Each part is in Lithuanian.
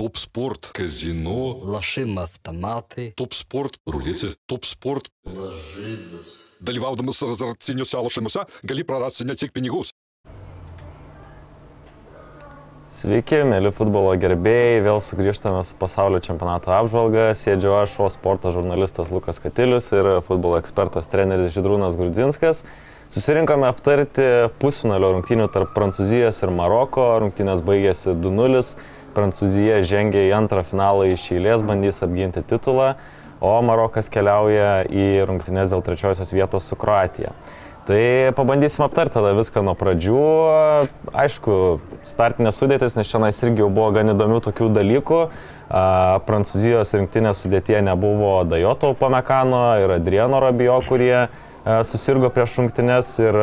Топ спорт, казино, Лошим автоматы. топ спорт, рулеці, топ спорт. Dalyvaudamas azartiniuose lošimuose gali prarasti ne tik pinigus. Sveiki, mėly futbolo gerbėjai, vėl sugrįžtame su pasaulio čempionato apžvalga. Sėdžiu aš, o sporto žurnalistas Lukas Katilius ir futbolo ekspertas treneris Židrūnas Grudzinskas. Susirinkome aptarti pusfinalio rungtynių tarp Prancūzijos ir Maroko. Rungtynės baigėsi 2-0. Prancūzija žengia į antrą finalą iš eilės, bandys apginti titulą, o Marokas keliauja į rungtynės dėl trečiosios vietos su Kroatija. Tai pabandysim aptarti tada viską nuo pradžių. Aišku, startinės sudėtis, nes čia irgi jau buvo gan įdomių tokių dalykų. Prancūzijos rinktinės sudėtie nebuvo Dajoto Pamekano ir Adriano Rabijo, kurie susirgo prieš rungtynės ir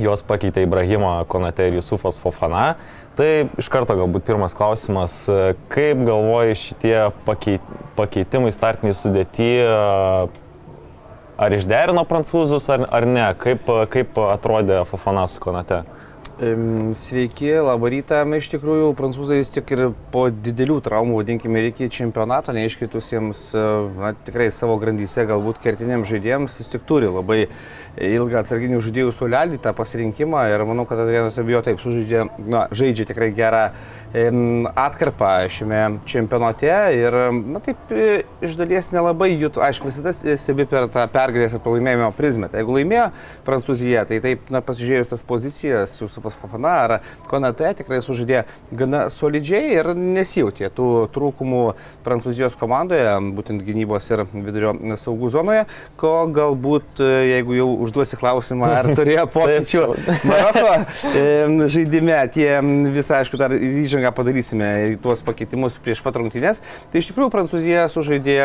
juos pakeitė Ibrahimo Konate ir Jusufas Fofana. Tai iš karto galbūt pirmas klausimas, kaip galvoji šitie pakeit, pakeitimai startiniai sudėti, ar išderino prancūzus ar, ar ne, kaip, kaip atrodė Fofana su Konate? Sveiki, labą rytą. Iš tikrųjų, prancūzai vis tik ir po didelių traumų, vadinkime, iki čempionato neiškritusiems, e, na, tikrai savo grandyse, galbūt kertiniams žaidėjams, vis tik turi labai ilgą atsarginių žaidėjų sulelį, tą pasirinkimą ir manau, kad Adrianas Abijo taip sužaidė, na, žaidžia tikrai gerą atkarpą šiame čempionate ir, na, taip e, iš dalies nelabai jūt, aišku, visada stebi per tą pergalės ir pralaimėjimo prizmę. Tai jeigu laimėjo Prancūzija, tai taip, na, pasižiūrėjus tas pozicijas, Jusufas Fofana ar Konate tikrai sužaidė gana solidžiai ir nesijautė tų trūkumų Prancūzijos komandoje, būtent gynybos ir vidurio saugų zonoje, ko galbūt, e, jeigu jau užduosi klausimą, ar turėjo pokyčių Maroko žaidime, tie visą, aišku, dar įžangą padarysime į tuos pakeitimus prieš pat rungtynės, tai iš tikrųjų Prancūzija sužaidė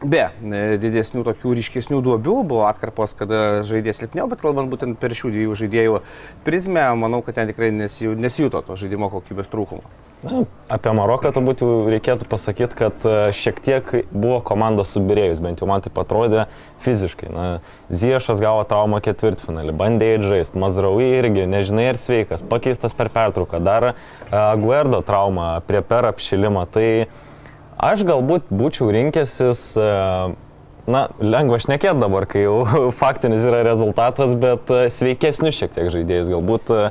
Be e, didesnių tokių ryškesnių duobių. Buvo atkarpos, kada žaidė silpniau, bet kalbant būtent per šių dviejų žaidėjų prizmę, manau, kad ten tikrai nesiju- nesijuto to žaidimo kokybės trūkumo. Na, apie Maroką turbūt jau reikėtų pasakyti, kad e, šiek tiek buvo komanda subirėjus, bent jau man tai atrodė fiziškai. Na, Ziešas gavo traumą ketvirtfinalį, bandė žaisti, Mazraui irgi, nežinai ar sveikas, pakeistas per pertrauką, dar Guerdo traumą prie per apšilimą. Tai aš galbūt būčiau rinkęsis, e, na, lengva šnekėti dabar, kai jau faktinis yra rezultatas, bet e, sveikesnius šiek tiek žaidėjus, galbūt e,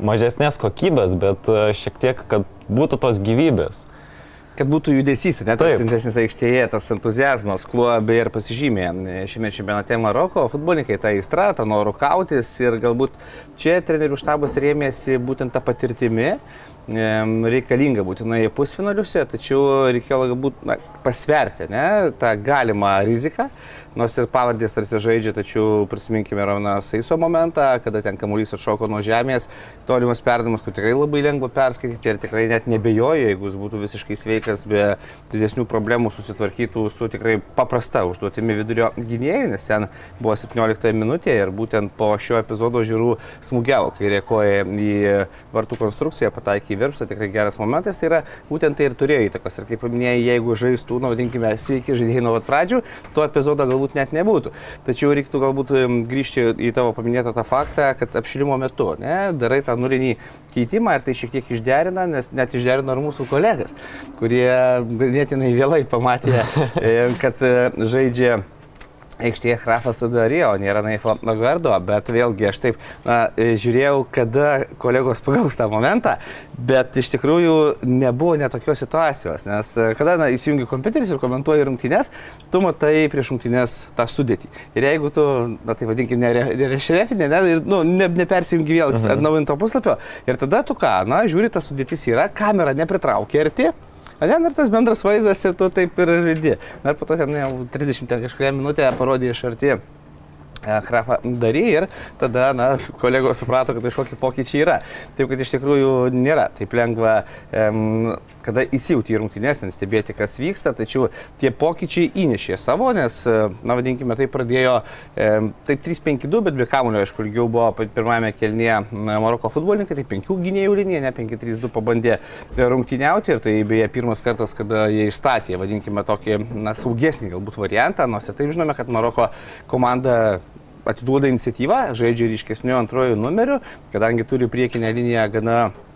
mažesnės kokybės, bet e, šiek tiek, kad būtų tos gyvybės. Kad būtų judesys, net tas intensnis aikštėje, tas entuzijazmas, kuo beje ir pasižymė šiame čempionate Maroko, futbolininkai tą įstrą, tą norų kautis ir galbūt čia trenerių štabas rėmėsi būtent tą patirtimi, em, reikalinga būtinai pusfinaliuose, tačiau reikėjo galbūt na, pasverti ne, tą galimą riziką. Nors ir pavardės tarsi žaidžia, tačiau prisiminkime Rauną Saiso momentą, kada ten kamuolys atšoko nuo žemės, tolimas perdavimas, kur tikrai labai lengva perskaityti ir tikrai net nebejoju, jeigu jis būtų visiškai sveikas, be didesnių problemų susitvarkytų su tikrai paprasta užduotimi vidurio gynėjų, nes ten buvo 17 minutė ir būtent po šio epizodo žiūrų smūgiavo, kai rėkoja į vartų konstrukciją, pataikė į virpsą, tikrai geras momentas, tai yra būtent tai ir turėjo įtakos. Ir kaip paminėjai, jeigu žaistų, na, vadinkime, sveiki žaidėjai nuo pat pradžių, to epizodo galbūt net nebūtų. Tačiau reiktų galbūt grįžti į tavo paminėtą tą faktą, kad apšilimo metu ne, darai tą nulinį keitimą ir tai šiek tiek išderina, nes net išderino ir mūsų kolegas, kurie ganėtinai vėlai pamatė, kad e, žaidžia aikštėje Hrafas Sudarėjo, nėra Naifo Nagardo, bet vėlgi aš taip na, žiūrėjau, kada kolegos pagaus tą momentą, bet iš tikrųjų nebuvo netokios situacijos, nes e, kada na, įsijungi kompiuteris ir komentuoji rungtynės, tu matai prieš rungtynės tą sudėtį. Ir jeigu tu, na tai vadinkime, nerešrefinė, ne, ir, nu, ne, nepersijungi vėl mhm. atnaujinto puslapio, ir tada tu ką, na, žiūri, ta sudėtis yra, kamera nepritraukia arti. Ten ir tas bendras vaizdas ir tu taip ir žaidži. Na ir po to ten jau 30 ten kažkuria minutė parodė iš arti. Hrafą darė ir tada, na, kolegos suprato, kad kažkokie pokyčiai yra. Taip, kad iš tikrųjų nėra taip lengva, um, kada įsijauti į rungtynės, ten stebėti, kas vyksta, tačiau tie pokyčiai įnešė savo, nes, na, vadinkime, tai pradėjo um, taip 3-5-2, bet be kamulio, aišku, ilgiau buvo pirmajame kelnyje Maroko futbolininkai, tai 5 gynėjų linija, ne 5-3-2 pabandė rungtyniauti ir tai beje pirmas kartas, kada jie išstatė, vadinkime, tokį, na, saugesnį galbūt variantą, nors ir taip žinome, kad Maroko komanda atiduoda iniciatyvą, žaidžia ryškesniu antrojų numeriu, kadangi turi priekinę liniją gana e,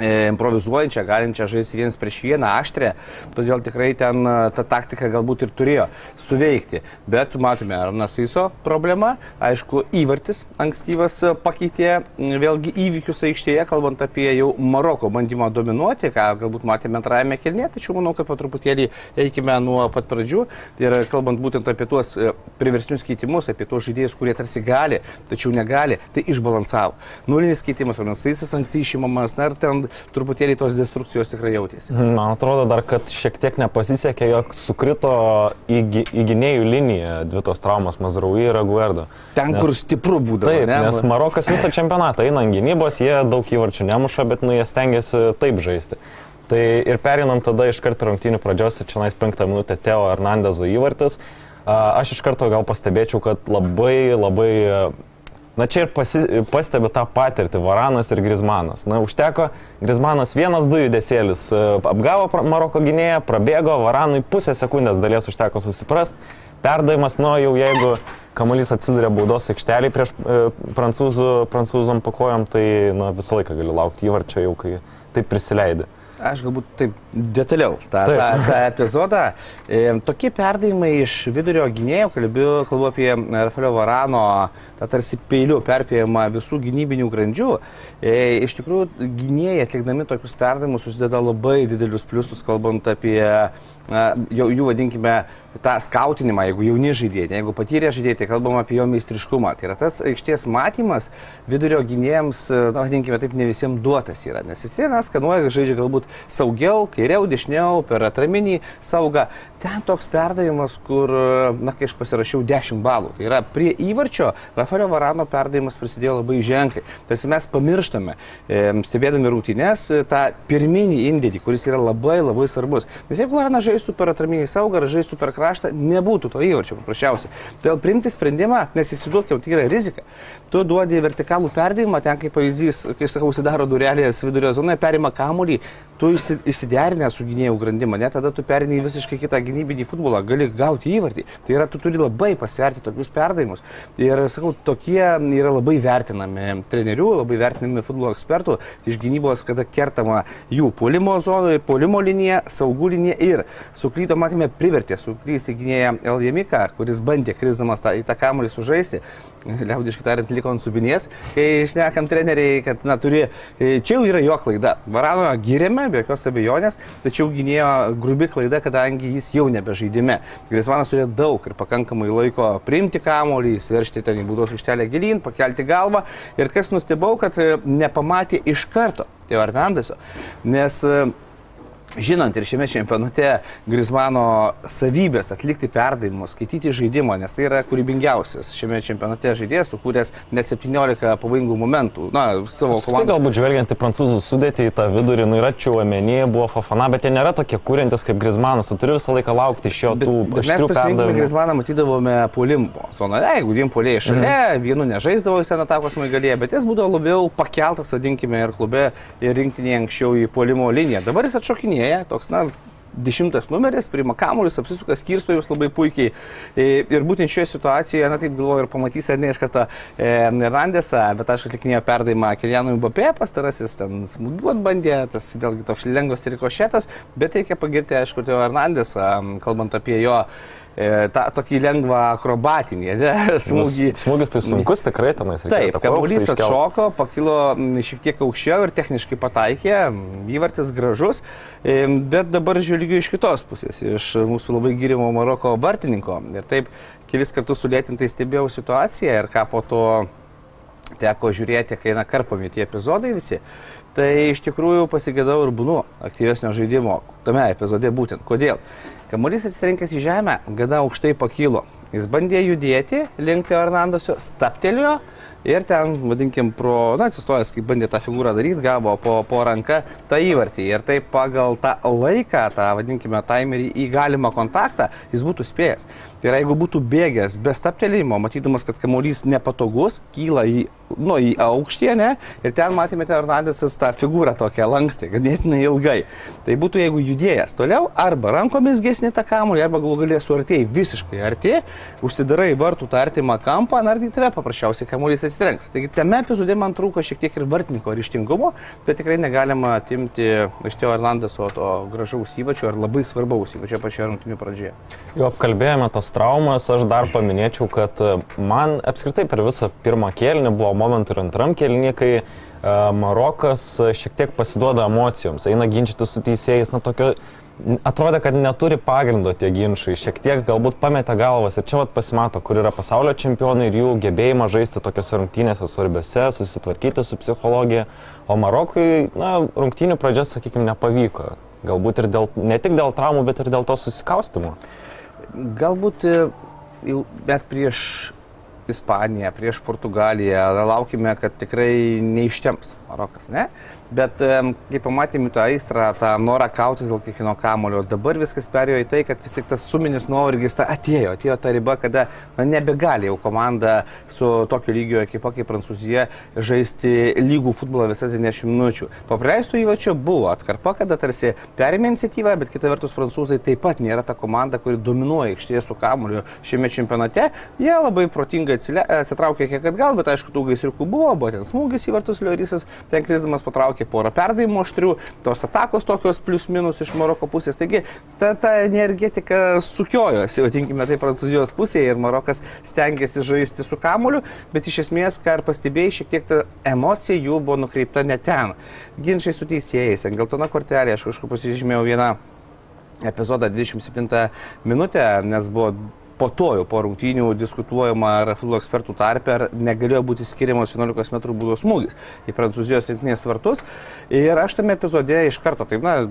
improvizuojančią, galinčią žaisti vienas prieš vieną, aštrę, todėl tikrai ten e, ta taktika galbūt ir turėjo suveikti. Bet matome, Arnas Iso problema, aišku, įvartis ankstyvas e, pakeitė m, vėlgi įvykius aikštėje, kalbant apie jau Maroko bandymą dominuoti, ką galbūt matėme antrajame kelnė, tačiau manau, kad po truputėlį eikime nuo pat pradžių ir kalbant būtent apie tuos e, priversnius keitimus, apie tuos žaidėjus, kurie tarsi gali, tačiau negali, tai išbalansavo. Nulinis keitimas, Arnas Isas anksti išimamas, na ir ten truputėlį tos destrukcijos tikrai jautėsi. Man atrodo dar, kad šiek tiek nepasisekė, jog sukrito į, į gynėjų liniją dvi tos traumas Mazrauji ir Aguerdo. Ten, Nes- kur stipru būdavo. Taip, ne? nes Marokas visą čempionatą eina ant gynybos, jie daug įvarčių nemuša, bet nu jie stengiasi taip žaisti. Tai ir perinam tada iškart per rungtynių pradžios ir čia nais penktą minutę Teo Hernandezo įvartis. Aš iš karto gal pastebėčiau, kad labai, labai, na čia ir pasi, pastebi tą patirtį Varanas ir Grizmanas. Na, užteko, Grizmanas vienas, du judesėlis a, apgavo Maroko gynėją, prabėgo, Varanui pusę sekundės dalies užteko susiprast. Perdavimas, nu jau jeigu kamuolys atsiduria baudos aikštelį prieš e, prancūzų, prancūzom pakojom, tai nu, visą laiką gali laukti įvarčio jau, kai taip prisileidai. Aš galbūt taip detaliau tą, Taip. tą, tą epizodą. E, tokie perdavimai iš vidurio gynėjų, kalbu, kalbu apie Rafaelio Varano, tą tarsi peilių perpėjimą visų gynybinių grandžių. E, iš tikrųjų, gynėjai atlikdami tokius perdavimus susideda labai didelius pliusus, kalbant apie jau, jų, vadinkime, tą skautinimą, jeigu jauni žaidėjai, jeigu patyrę žaidėjai, tai kalbam apie jo meistriškumą. Tai yra tas aikštės matymas vidurio gynėjams, na, vadinkime, taip ne visiems duotas yra, nes visi, na, skanuoja, žaidžia galbūt saugiau, kairiau, dešiniau, per atraminį saugą. Ten toks perdavimas, kur, na, kai aš pasirašiau 10 balų, tai yra prie įvarčio Rafaelio Varano perdavimas prisidėjo labai ženkliai. Tarsi mes pamirštame, stebėdami rungtynes, e, tą pirminį indėlį, kuris yra labai labai svarbus. Nes jeigu Varanas žaistų per atraminį saugą ar žaistų per kraštą, nebūtų to įvarčio paprasčiausiai. Todėl priimti sprendimą, nes įsivaizduokim, tai yra rizika. Tu duodi vertikalų perdavimą, ten kaip pavyzdys, kai sakau, užsidaro durelės vidurio zonoje, perima kamuolį, tu įsi- įsiderinę su gynėjų grandimą, net tada tu perini į visiškai kitą gynybinį futbolą, gali gauti įvartį. Tai yra, tu turi labai pasverti tokius perdavimus. Ir, sakau, tokie yra labai vertinami trenerių, labai vertinami futbolo ekspertų iš gynybos, kada kertama jų polimo zonoje, polimo linija, saugų linija ir suklydo, matėme, privertė suklysti gynėją Eljemika, kuris bandė krizdamas tą, į tą kamuolį sužaisti. Liaudiškai tariant, liko ant subinės, kai išnekam treneriai, kad, na, turi, e, čia jau yra jo klaida. Varano gyrėme, be jokios abejonės, tačiau gynėjo grubi klaida, kadangi jis jau nebežaidime. Grismanas turėjo daug ir pakankamai laiko priimti kamuolį, sveršti ten į būdos aikštelę gilin, pakelti galvą. Ir kas nustebau, kad e, nepamatė iš karto Teo Hernandeso, nes e, Žinant ir šiame čempionate Grismano savybės atlikti perdavimus, skaityti žaidimą, nes tai yra kūrybingiausias šiame čempionate žaidėjas, sukūręs net 17 pavojingų momentų. Na, savo komandą. galbūt žvelgiant į prancūzų sudėtį, į tą vidurį, nu yra Čiuomenė, buvo Fafana, bet jie nėra tokie kūrintis kaip Grizmanas, tu turi visą laiką laukti iš jo tų aštrių perdavimų. Grismaną, matydavome puolimo zonoje, jeigu dviem puolėjai šalia, mm. vienu nežaisdavo jis ten atakos maigalėje, bet jis būdavo labiau pakeltas, vadinkime, ir klube, ir rinktinėje anksčiau į puolimo liniją. Dabar jis atšokinėja, toks, na, dešimtas numeris, priima kamuolius, apsisuka, skirsto jūs labai puikiai. E, Ir būtent šioje situacijoje, na taip galvoju, ir pamatys ar ne iš karto e, Hernandesą, bet aš atlikinėjau perdavimą Kilianui Bapė, pastarasis ten smūgiuot bandė, tas vėlgi toks lengvas rikošėtas, bet reikia pagirti, aišku, Teo Hernandesą, kalbant apie jo tą tokį lengvą akrobatinį ne, smūgį. Nu, Smūgis tai sunkus tikrai tenais. Taip, kamuolys iškelt. atšoko, pakilo m, šiek tiek aukščiau ir techniškai pataikė, m, įvartis gražus, e, bet dabar žvelgiu iš kitos pusės, iš mūsų labai gyrimo Maroko vartininko. Ir taip kelis kartus sulėtintai stebėjau situaciją ir ką po to teko žiūrėti, kai na karpami tie epizodai visi. Tai iš tikrųjų pasigėdau ir būnu aktyvesnio žaidimo tame epizode būtent. Kodėl? Kamuolys atsitrenkęs į žemę, gana aukštai pakilo. Jis bandė judėti link Teo Hernandesio, staptelėjo ir ten, vadinkim, pro, na, atsistojęs, kaip bandė tą figūrą daryti, gavo po, po ranką tą įvartį. Ir taip pagal tą laiką, tą, vadinkime, timerį į galimą kontaktą, jis būtų spėjęs. Tai yra, jeigu būtų bėgęs be staptelėjimo, matydamas, kad kamuolys nepatogus, kyla į, nu, į aukštį, ne, ir ten matėme Hernandesas tą figūrą tokią lankstį, ganėtinai ilgai. Tai būtų, jeigu judėjęs toliau, arba rankomis gesni tą kamuolį, arba galų galės suartėjai visiškai arti, užsidarai vartų tą artimą kampą, na, ir tai tave paprasčiausiai kamuolys nesirenks. Taigi tame epizode man trūko šiek tiek ir vartininko ryštingumo, bet tikrai negalima atimti iš Teo Hernandeso to gražaus įvačio ar labai svarbaus įvačio pačioje rungtinių pradžioje. Jau apkalbėjome tas traumas, aš dar paminėčiau, kad e, man apskritai per visą pirmą kėlinį buvo momentų ir antram kėlinį, kai uh, Marokas šiek tiek pasiduoda emocijoms, eina ginčyti su teisėjais, na tokio atrodė, kad neturi pagrindo tie ginčiai, šiek tiek galbūt pametė galvas ir čia vat pasimato, kur yra pasaulio čempionai ir jų gebėjimą žaisti tokiuose rungtynėse svarbiose, susitvarkyti su psichologija, o Marokui, na, rungtynių pradžia, sakykime, nepavyko. Galbūt ir dėl, ne tik dėl traumų, bet ir dėl to susikaustimo. Galbūt e, jau mes prieš Ispaniją, prieš Portugaliją laukime, kad tikrai neištems Marokas, ne? Bet kai pamatėme tą aistrą, tą norą kautis dėl kiekvieno kamulio, dabar viskas perėjo į tai, kad vis tik tas suminis nuovargis atėjo, atėjo ta riba, kada na, nebegali jau komanda su tokio lygio ekipa kaip Prancūzija žaisti lygų futbolą visas 90 minučių. Papreistų įvačio buvo atkarpa, kada tarsi perėmė iniciatyvą, bet kita vertus prancūzai taip pat nėra ta komanda, kuri dominuoja aikštėje su kamuliu šiame čempionate. Jie labai protingai atsitraukė kiek atgal, bet aišku, tų gaisriukų buvo, buvo ten smūgis į vartus Liorysas, ten krizmas patraukė pamatė porą perdavimų aštrių, tos atakos tokios plius minus iš Maroko pusės. Taigi ta, ta energetika sukiojosi, vadinkime tai Prancūzijos pusėje ir Marokas stengiasi žaisti su kamuoliu, bet iš esmės, ką ir pastebėjai, šiek tiek ta emocija jų buvo nukreipta ne ten. Ginčiai su teisėjais, geltona kortelė, aš kažkur pasižymėjau vieną epizodą 27 minutę, nes buvo po to jau po rungtynių diskutuojama ar futbolo ekspertų tarpe, ar negalėjo būti skiriamas 11 m būdos smūgis į Prancūzijos rinktinės vartus. Ir aš tame epizode iš karto, taip, na,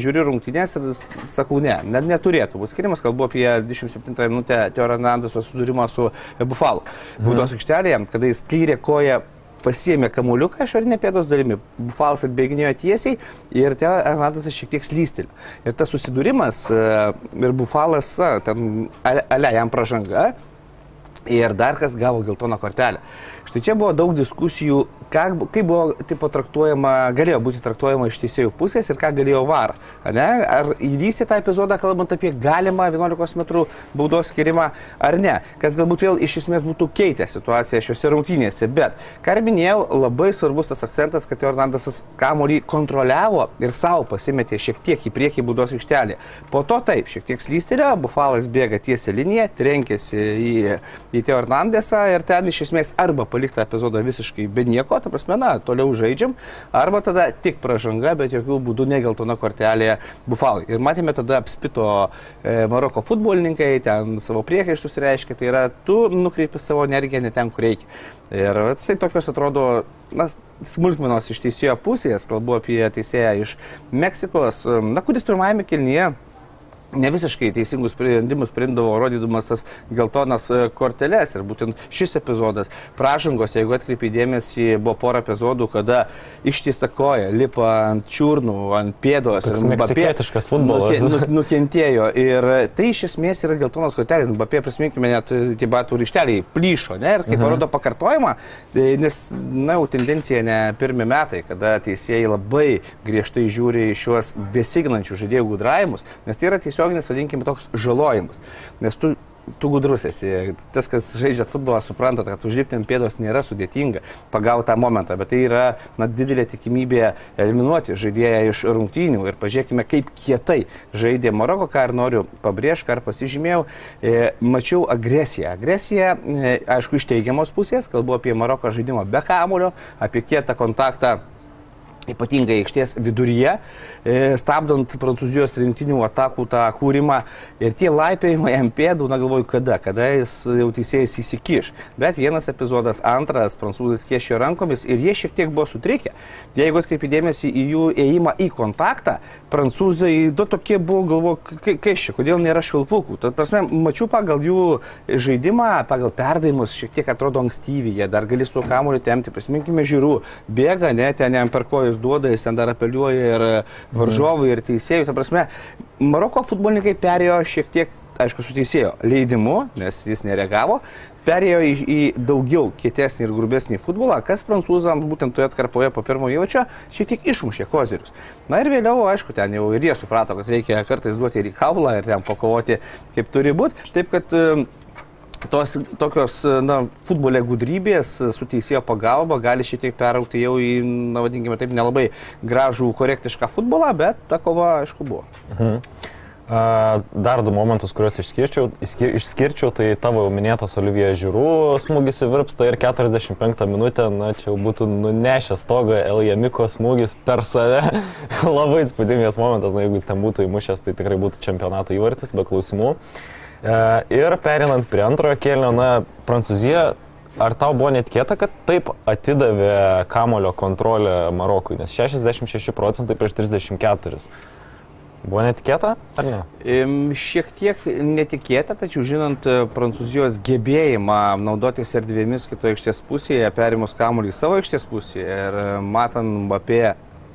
žiūriu rungtynės ir sakau, ne, net neturėtų būti skiriamas, kalbu apie 27 minutę Teo Hernandeso sudūrimą su Bufalu. Būdos mhm. aikštelėje, kada jis kairė koja pasiemė kamuoliuką išorinė pėdos dalimi, Bufalas atbėginėjo tiesiai ir ten Hernandesas šiek tiek slystelė. Ir tas susidūrimas e, ir Bufalas, ten ale jam pažanga ir dar kas gavo geltoną kortelę. Štai čia buvo daug diskusijų, ką, kaip buvo taip traktuojama, galėjo būti traktuojama iš teisėjų pusės ir ką galėjo var. Ne? Ar įvyksti tą epizodą, kalbant apie galimą 11 m baudos skirimą ar ne. Kas galbūt vėl iš esmės būtų keitę situaciją šiuose rungtynėse. Bet, ką ir minėjau, labai svarbus tas akcentas, kad Hernandasas kamuolį kontroliavo ir savo pasimetė šiek tiek į priekį baudos aikštelį. Po to taip, šiek tiek slystelė, Bufalas bėga tiesią liniją, trenkėsi į, į Teo Hernandesą ir ten iš esmės arba paliko paliktą epizodą visiškai be nieko, ta prasme, na, toliau žaidžiam, arba tada tik pražanga, bet jokių būdų negeltona kortelė bufalai. Ir matėme tada apspito e, Maroko futbolininkai, ten savo priekaištus reiškia, tai yra tu nukreipi savo energiją ne ten, kur reikia. Ir tai tokios atrodo, na, smulkmenos iš teisėjo pusės, kalbu apie teisėją iš Meksikos, na, kuris pirmajame kilnyje ne visiškai teisingus sprendimus priimdavo, rodydamas tas geltonas e, korteles. Ir būtent šis epizodas, pražangos, jeigu atkreipi dėmesį, buvo pora epizodų, kada ištiesta koja, lipa ant čiurnų, ant pėdos. Toks ir meksikietiškas futbolas. Nuke, nu, nukentėjo. Ir tai iš esmės yra geltonas kortelis. Bapė, prisiminkime, net tie batų ryšteliai plyšo. Ne? Ir kaip mhm. parodo pakartojimą, nes, na, jau tendencija ne pirmi metai, kada teisėjai labai griežtai žiūri į šiuos besignančių žaidėjų gudravimus, nes tai yra tiesiog tiesioginis, vadinkime, toks žalojimas. Nes tu tu gudrus esi. Tas, kas žaidžia futbolą, supranta, kad užlipti ant pėdos nėra sudėtinga pagauti tą momentą, bet tai yra na, didelė tikimybė eliminuoti žaidėją iš rungtynių. Ir pažiūrėkime, kaip kietai žaidė Maroko, ką ir noriu pabrėžti, ką ir pasižymėjau. E, mačiau agresiją. Agresija, e, aišku, iš teigiamos pusės, kalbu apie Maroko žaidimą be kamulio, apie kietą kontaktą ypatingai aikštės viduryje, e, stabdant prancūzijos rinktinių atakų tą kūrimą ir tie laipėjimai ant pėdų, na galvoju, kada, kada jis jau teisėjas įsikiš. Bet vienas epizodas, antras, prancūzas kiešio rankomis ir jie šiek tiek buvo sutrikę. Jeigu atkreipidėmėsi į jų ėjimą į kontaktą, prancūzai du tokie buvo, galvoju, kaip čia, kodėl nėra švilpukų. Tad prasme, mačiau pagal jų žaidimą, pagal perdavimus šiek tiek atrodo ankstyviai, jie dar gali su kamuoliu temti, prisiminkime žiūrų, bėga, ne, ten jam per kojas jis duoda, jis ten dar apeliuoja ir varžovui, ir teisėjui. Ta prasme, Maroko futbolininkai perėjo šiek tiek, aišku, su teisėjo leidimu, nes jis nereagavo, perėjo į, į daugiau kietesnį ir grubesnį futbolą, kas prancūzams būtent toje atkarpoje po pirmo jaučio šiek tiek išmušė kozirius. Na ir vėliau, aišku, ten jau ir jie suprato, kad reikia kartais duoti ir į kaulą ir ten pakovoti kaip turi būti. Taip kad tos tokios, na, futbolė gudrybės su teisėjo pagalba gali šiek tiek peraukti jau į, na, vadinkime taip, nelabai gražų, korektišką futbolą, bet ta kova, aišku, buvo. Mhm. Dar du momentus, kuriuos išskirčiau, išskir- išskirčiau, tai tavo jau minėtas Olivija Žiūrų smūgis į virpstą ir 45 minutę, na čia jau būtų nunešęs stogą Elijamiko smūgis per save. Labai spūdingas momentas, na jeigu jis ten būtų įmušęs, tai tikrai būtų čempionato įvartis, be klausimų. E, Ir perinant prie antrojo kėlinio, na Prancūzija, ar tau buvo netikėta, kad taip atidavė kamulio kontrolę Marokui, nes 66 procentai prieš 34. Buvo netikėta, ar ne? Šiek tiek netikėta, tačiau žinant e, Prancūzijos gebėjimą naudotis erdvėmis kitoje aikštės pusėje, perimus kamuolį savo aikštės pusėje ir e, matant apie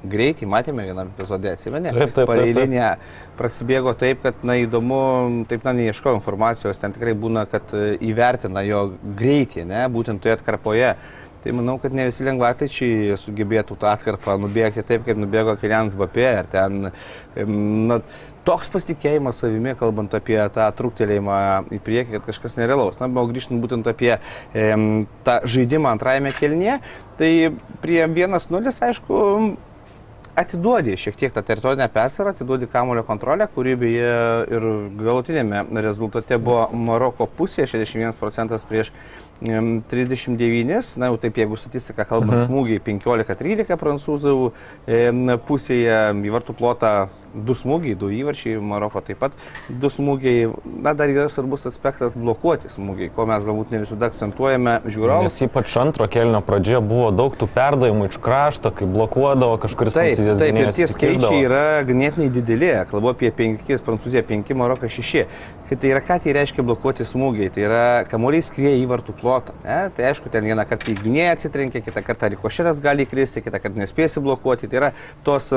greitį, matėme vienam epizode, atsimeni? Taip, taip. Pareilinė prasidėgo taip, kad, na, įdomu, taip, na, neieškojau informacijos, ten tikrai būna, kad e, įvertina jo greitį, ne, būtent toje atkarpoje. Tai manau, kad ne visi lengvataičiai sugebėtų tą atkarpą nubėgti taip, kaip nubėgo Kilianas Bapė. Ir ten na, toks pasitikėjimas savimi, kalbant apie tą truktelėjimą į priekį, kad kažkas nerealaus. Na, buvo grįžtant būtent apie em, tą žaidimą antrajame kelnyje. Tai prie 1-0, aišku, atiduodi šiek tiek tą teritorinę persvarą, atiduodi kamulio kontrolę, kuri beje ir galutinėme rezultate buvo Maroko pusėje, 61 procentas prieš 39, na jau taip jeigu statistika kalbant, Mhm. smūgiai 15-13 prancūzų pusėje, į vartų plotą du smūgiai, du įvarčiai, Maroko taip pat du smūgiai, na dar yra svarbus aspektas blokuoti smūgiai, ko mes galbūt ne visada akcentuojame žiūrovams. Nes ypač antro kelnio pradžioje buvo daug tų perdavimų iš krašto, kai blokuodavo kažkuris Taip, prancūzijos taip, ir tie skaičiai yra ganėtinai dideli. Kalbu apie 5, Prancūzija 5, Marokas 6. Kai tai yra, ką tai reiškia blokuoti smūgiai? Tai yra kamuoliai skrieja į vartų plotą. Ne? Tai aišku, ten vieną kartą į gynėją atsitrenkia, kitą kartą rikošėtas gali įkristi, kitą kartą nespėsi blokuoti. Tai yra tos,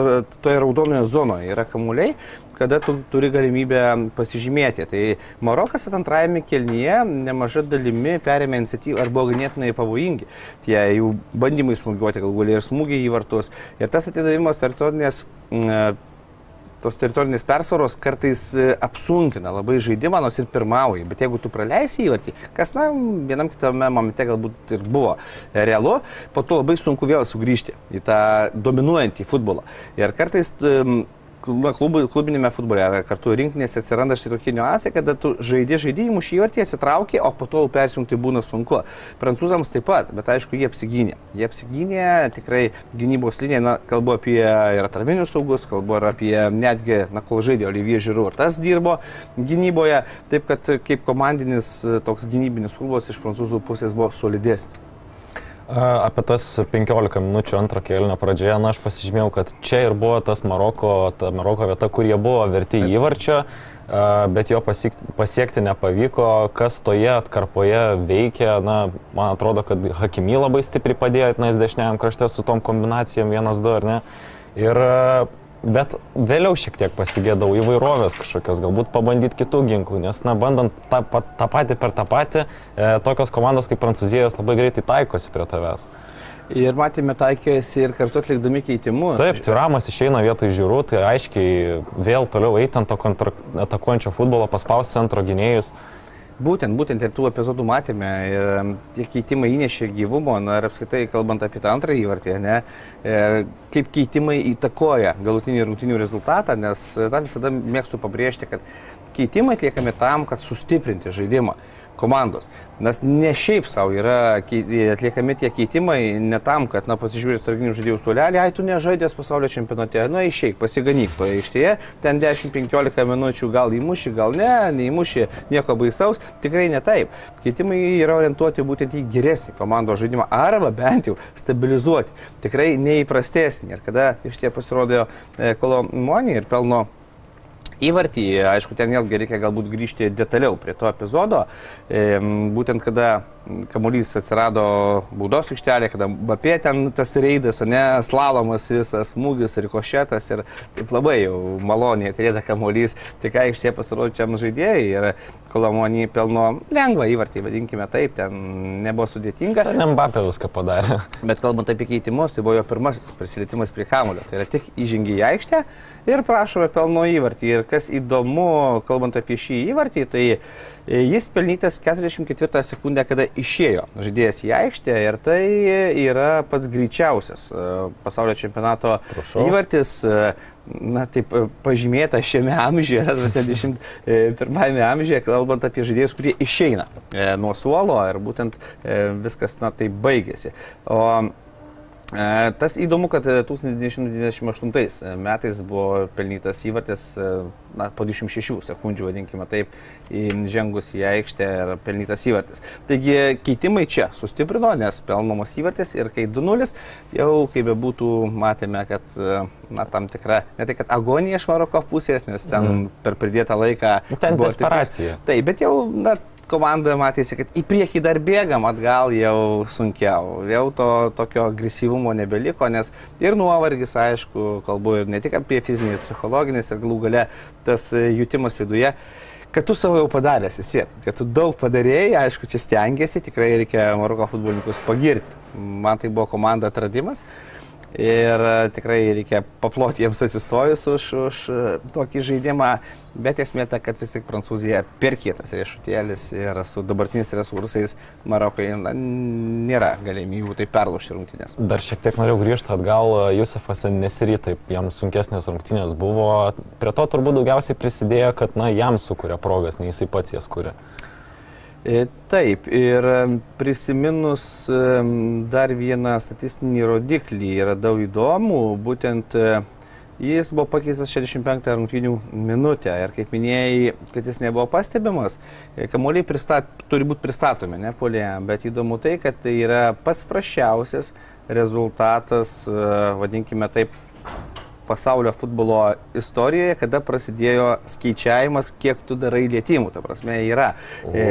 toje raudonoje zonoje yra kamuoliai, kada tu turi galimybę pasižymėti. Tai Marokas antrajame kelnyje nemaža dalimi perėmė iniciatyvą ar buvo ganėtinai pavojingi. Tie jų bandymai smūgiuoti, galbūt ir smūgiai į vartus. Ir tas atidavimas teritorinės tos teritorinės persvaros kartais e, apsunkina labai žaidimą, nors ir pirmauji. Bet jeigu tu praleisi įvartį, kas, na, vienam kitame momente galbūt ir buvo realu, po to labai sunku vėl sugrįžti į tą dominuojantį futbolą. Ir kartais na, klubų, klubinėme futbole ar kartu rinkinėse atsiranda štai tokie niuansai, kada tu žaidži žaidimų šį įvartį, atsitrauki, o po to persijungti būna sunku. Prancūzams taip pat, bet aišku, jie apsigynė. Jie apsigynė tikrai gynybos liniją, na, kalbu apie ir atraminius saugus, kalbu ir apie netgi, na, kol žaidė Olivier Žiūrų, ir tas dirbo gynyboje, taip kad kaip komandinis toks gynybinis futbolas iš prancūzų pusės buvo solidesnis. A, Apie tas 15 minučių antro kėlinio pradžioje, na aš pasižymėjau, kad čia ir buvo tas Maroko, ta Maroko vieta, kur jie buvo verti įvarčio, bet jo pasiekti, pasiekti nepavyko. Kas toje atkarpoje veikia, na, man atrodo, kad Hakimy labai stipriai padėjo, nes dešiniajam krašte su tom kombinacijom 1-2, ar ne? Ir Bet vėliau šiek tiek pasigėdau įvairovės kažkokios, galbūt pabandyti kitų ginklų, nes, na, bandant tą, tą patį per tą patį, e, tokios komandos kaip Prancūzijos labai greitai taikosi prie tavęs. Ir matėme taikėsi ir kartu atlikdami keitimus. Taip, Tiramas išeina vietoj žiūrų, tai aiškiai vėl toliau eiti ant to atakuojančio futbolo, paspausti centro gynėjus. Būtent, būtent ir tų epizodų matėme. Ir tie keitimai įnešė gyvumo, na ir apskritai kalbant apie tą antrąjį įvartį, ne, e, kaip keitimai įtakoja galutinį rungtinių rezultatą, nes e, tą visada mėgstu pabrėžti, kad keitimai atliekami tam, kad sustiprinti žaidimą komandos. Nes ne šiaip savo yra atliekami tie keitimai, ne tam, kad, na, pasižiūrėt sarginių žaidėjų suolelį, ai tu nežaidęs pasaulio čempionate, nu išeik, pasiganyk toje aikštėje, ten 10-15 minučių gal įmuši, gal ne, neįmuši, nieko baisaus, tikrai ne taip. Keitimai yra orientuoti būtent į geresnį komandos žaidimą arba bent jau stabilizuoti, tikrai neįprastesnį. Ir kada iš tie pasirodė Kolomonį ir pelno Įvartį, aišku, ten vėlgi reikia galbūt grįžti detaliau prie to epizodo, e, būtent kada kamuolys atsirado baudos aikštelė, kada Bapė ten tas reidas, ne, slalomas visas, smūgis, rikošetas ir taip labai jau maloniai atrėda kamuolys, tik aikštėje pasirodžiam žaidėjai ir Kolomonį pelno lengvą įvartį, vadinkime taip, ten nebuvo sudėtinga. Ten Mbappé viską padarė. Bet kalbant apie keitimus, tai buvo jo pirmasis prisilietimas prie kamulio. Tai yra tik įžengi į aikštę ir prašome pelno įvartį. Ir kas įdomu, kalbant apie šį įvartį, tai jis pelnytas 44 sekundę, kada išėjo žaidėjas į aikštę ir tai yra pats greičiausias e, pasaulio čempionato Prašau. įvartis. e, Na, taip e, pažymėta šiame amžiuje, 21 amžiuje, kalbant apie žaidėjus, kurie išeina nuo suolo ir būtent viskas, na, tai baigėsi. O Tas įdomu, kad e, 1998 metais buvo pelnytas įvartis e, na, po 26 sekundžių, vadinkime taip, žengus į aikštę ir pelnytas įvartis. Taigi keitimai čia sustiprino, nes pelnomas įvartis ir kai 2-0, jau kaip be būtų, matėme, kad e, na, tam tikra, ne tai kad agonija iš Maroko pusės, nes ten mm. per pridėtą laiką... Ten buvo desperacija. Taip, bet jau, na, komanda matėsi, kad į priekį dar bėgam, atgal jau sunkiau. Jau to tokio agresyvumo nebeliko, nes ir nuovargis, aišku, kalbu ir ne tik apie fizinį, ir psichologinį, ir galų gale tas jutimas viduje kad tu savo jau padaręs esi, kad tu daug padarėjai, aišku, čia stengiasi, tikrai reikia Maroko futbolininkus pagirti. Man tai buvo komanda atradimas. Ir e, tikrai reikia paploti jiems atsistojus už, už e, tokį žaidimą, bet esmė ta, kad vis tik Prancūzija per kietas riešutėlis ir su dabartiniais resursais Marokai na, nėra galimybių tai perlaužti rungtynės. Dar šiek tiek norėjau grįžti atgal, Jusefas Nesiri, taip, jam sunkesnės rungtynės buvo. Prie to turbūt daugiausiai prisidėjo, kad, na, jam sukuria progas, nei jisai pats jas kuria. E, Taip, ir prisiminus dar vieną statistinį rodiklį yra daug įdomų, būtent e, jis buvo pakeistas 65 rungtynių minutę. Ir kaip minėjai, kad jis nebuvo pastebimas, e, kamuoliai pristat, turi būti pristatomi, ne polė, bet įdomu tai, kad tai yra pats prašiausias rezultatas, vadinkime taip, pasaulio futbolo istorijoje, kada prasidėjo skaičiavimas, kiek tu darai lietimų. Ta prasme, yra e,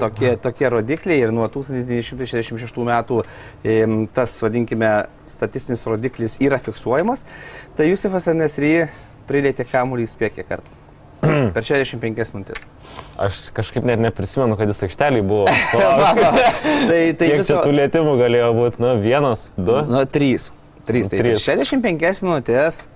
tokie, tokie rodikliai ir nuo 1966 metų e, tas, vadinkime, statistinis rodiklis yra fiksuojamas. Tai Jusufas Nesry prilėtė kamuolį įspėkė kartą. Per 65 minutės. Aš kažkaip net neprisimenu, kad jis aikšteliai buvo. Va, va. tai tai Kiek čia tų lėtimų galėjo būti? Nu, vienas, du. Nu, trys. Trys. Tai Trys. 65 minutės,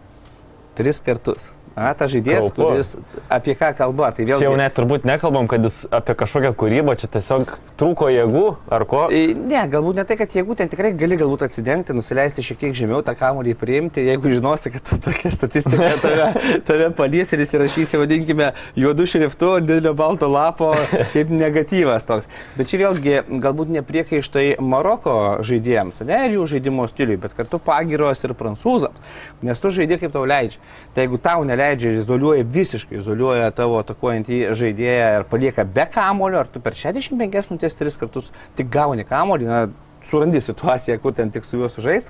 tris kartus. A, ta žaidėjas, Kalbu. kuris apie ką kalba. Tai vėlgi... Čia jau net turbūt nekalbam, kad jis apie kažkokią kūrybą, čia tiesiog trūko jėgų ar ko. E, Ne, galbūt ne tai, kad jeigu ten tikrai gali galbūt atsidengti, nusileisti šiek tiek žemiau tą kamuolį priimti, jeigu žinosi, kad tokia statistika tave, tave palies ir įsirašysi, vadinkime, juodu šriftu, didelio balto lapo, kaip negatyvas toks. Bet čia vėlgi galbūt nepriekaištai Maroko žaidėjams, ne ir jų žaidimo stiliui, bet kartu pagiros ir prancūzams, nes tu žaidži kaip tau leidžia. Tai jeigu tau neleidžia ir izoliuoja visiškai, izoliuoja tavo atakuojantį žaidėją ir palieka be kamulio, ar tu per 65 minutės tris kartus tik gauni kamulį, na, surandi situaciją, kur ten tik su juo sužais.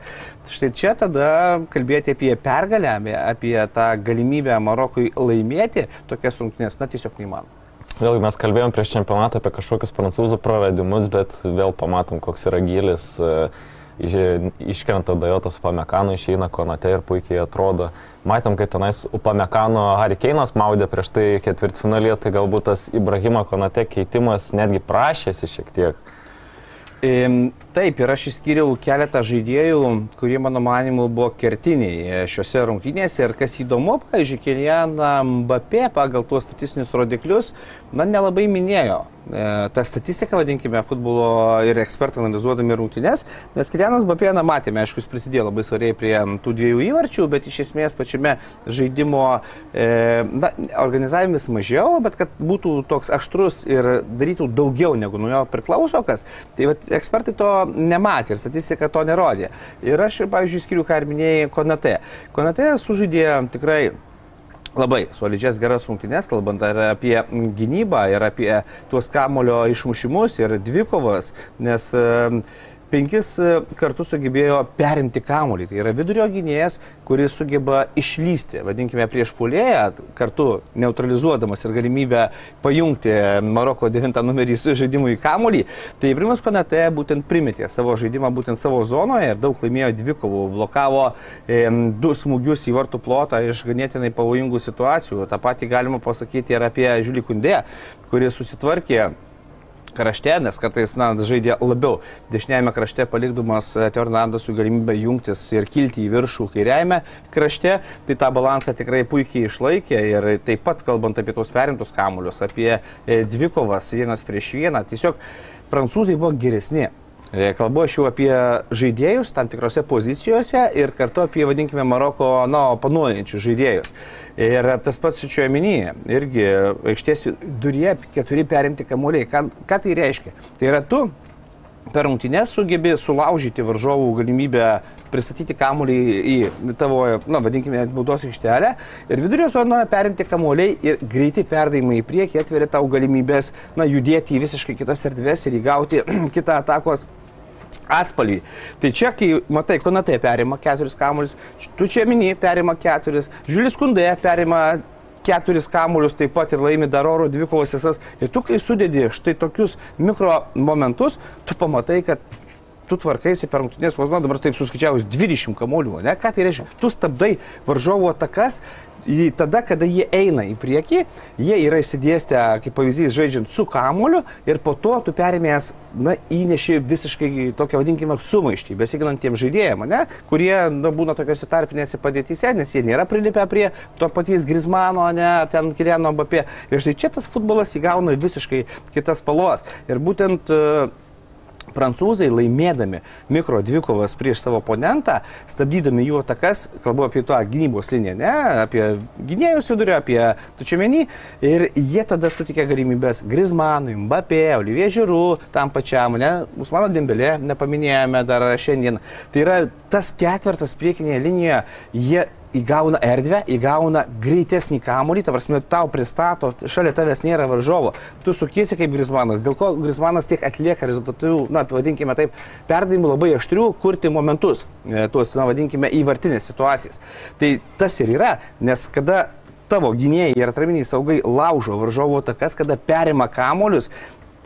Štai čia tada kalbėti apie pergalę, apie- tą galimybę Marokui laimėti tokias rungtynės, na tiesiog neįmanoma. Vėlgi mes kalbėjom prieš čempionatą apie kažkokius prancūzų praradimus, bet vėl pamatom, koks yra gilis. iš- Iškrenta Dajotas Upamekano, išeina Konate ir puikiai atrodo. Matėm, kaip tenais Upamekano Harikeinas maudė prieš tai ketvirtfinalį, tai galbūt tas Ibrahimo Konate keitimas netgi prašėsi šiek tiek. Taip, ir aš išskyriau keletą žaidėjų, kurie mano manimu buvo kertiniai šiuose rungtynėse. Ir kas įdomu, pavyzdžiui, Kilianą Mbappé pagal tuos statistinius rodiklius, na, nelabai minėjo. E, Ta statistika, vadinkime, futbolo ir ekspertai analizuodami rungtynės, nes Kilianas Mbappé, na, matėme, aišku, jis prisidėjo labai svariai prie tų dviejų įvarčių, bet iš esmės pačiame žaidimo e, na, organizavimas mažiau, bet kad būtų toks aštrus ir darytų daugiau negu nuo jo priklauso kas. Tai vat, ekspertai to nematė ir statistika to nerodė. Ir aš, pavyzdžiui, skiriu, ką ir minėjai, Konate. Konate sužaidė tikrai labai solidžias geras rungtynes, kalbant ir apie gynybą, ir apie tuos kamulio išmušimus, ir dvikovas, nes e, penkis e, kartus sugebėjo perimti kamuolį. Tai yra vidurio gynėjas, kuris sugeba išlysti, vadinkime, prieš polėją, kartu neutralizuodamas ir galimybę pajungti Maroko 9 numerį su žaidimu į kamuolį. Tai Primas Konate būtent primetė savo žaidimą būtent savo zonoje ir daug laimėjo dvikovų, blokavo e, du smūgius į vartų plotą iš ganėtinai pavojingų situacijų. Ta pati galima pasakyti ir apie Žiulį Kundė, kuris susitvarkė krašte, nes kartais na, žaidė labiau dešiniajame krašte palikdamas e, Teornandas su galimybę jungtis ir kilti į viršų kairiajame krašte, tai tą balansą tikrai puikiai išlaikė ir taip pat kalbant apie tos perimtus kamuolius, apie e, dvikovas vienas prieš vieną, tiesiog prancūzai buvo geresni. E, kalbu aš jau apie žaidėjus tam tikrose pozicijose ir kartu apie, vadinkime, Maroko, na, panuojančius žaidėjus. Ir tas pats su čia minyje, irgi aikštės durie keturi perimti kamuoliai. Ką, ką tai reiškia? Tai yra tu per rungtynės sugebi sulaužyti varžovų galimybę pristatyti kamuolį į tavo, na, vadinkime, baudos aikštelę ir vidurio zonoje perimti kamuoliai ir greiti perdavimai į priekį atveria tau galimybės, na, judėti į visiškai kitas erdves ir įgauti kitą atakos atspalvį. Tai čia, kai matai, Konatai perima keturis kamuolius, tu čia mini perima keturis, Žiulis Kundė perima keturis kamuolius taip pat ir laimi dar oro dvikovos visas. Ir tu, kai sudėdi štai tokius mikro momentus, tu pamatai, kad tu tvarkaisi per rungtynės, vos dabar taip suskaičiavus 20 kamuolių, ne? Ką tai reiškia? Tu stabdai varžovo atakas tada, kada jie eina į priekį, jie yra įsidėstę, kaip pavyzdys, žaidžiant su kamoliu ir po to tu perimės, na, įneši visiškai tokią, vadinkime, sumaištį, besiginantiems žaidėjams, ne, kurie na, būna tokiuose tarpinėse padėtyse, nes jie nėra prilipę prie to paties Grismano, ne, ten Kiriano Bapė. Ir štai čia tas futbolas įgauna visiškai kitas spalvas. Ir būtent uh, Prancūzai laimėdami mikro dvikovas prieš savo oponentą, stabdydami jų atakas, kalbu apie tą gynybos liniją, ne, apie gynėjus vidurio, apie tučiamenį, ir jie tada sutikė galimybės Grismanui, Mbappé, Olivier Žiūrų, tam pačiam, ne, Usmano Dembelė, nepaminėjome dar šiandien. Tai yra tas ketvirtas priekinėje linijoje, jie įgauna erdvę, įgauna greitesnį kamuolį, ta prasme, tau pristato, šalia tavęs nėra varžovo, tu sukiesi kaip Grismanas, dėl ko Grismanas tiek atlieka rezultatų, na, vadinkime taip, perdavimų labai aštrių, kurti momentus, e, tuos, na, vadinkime, įvartinės situacijas. Tai tas ir yra, nes kada tavo gynėjai ir atraminiai saugai laužo varžovo takas, kada perima kamolius,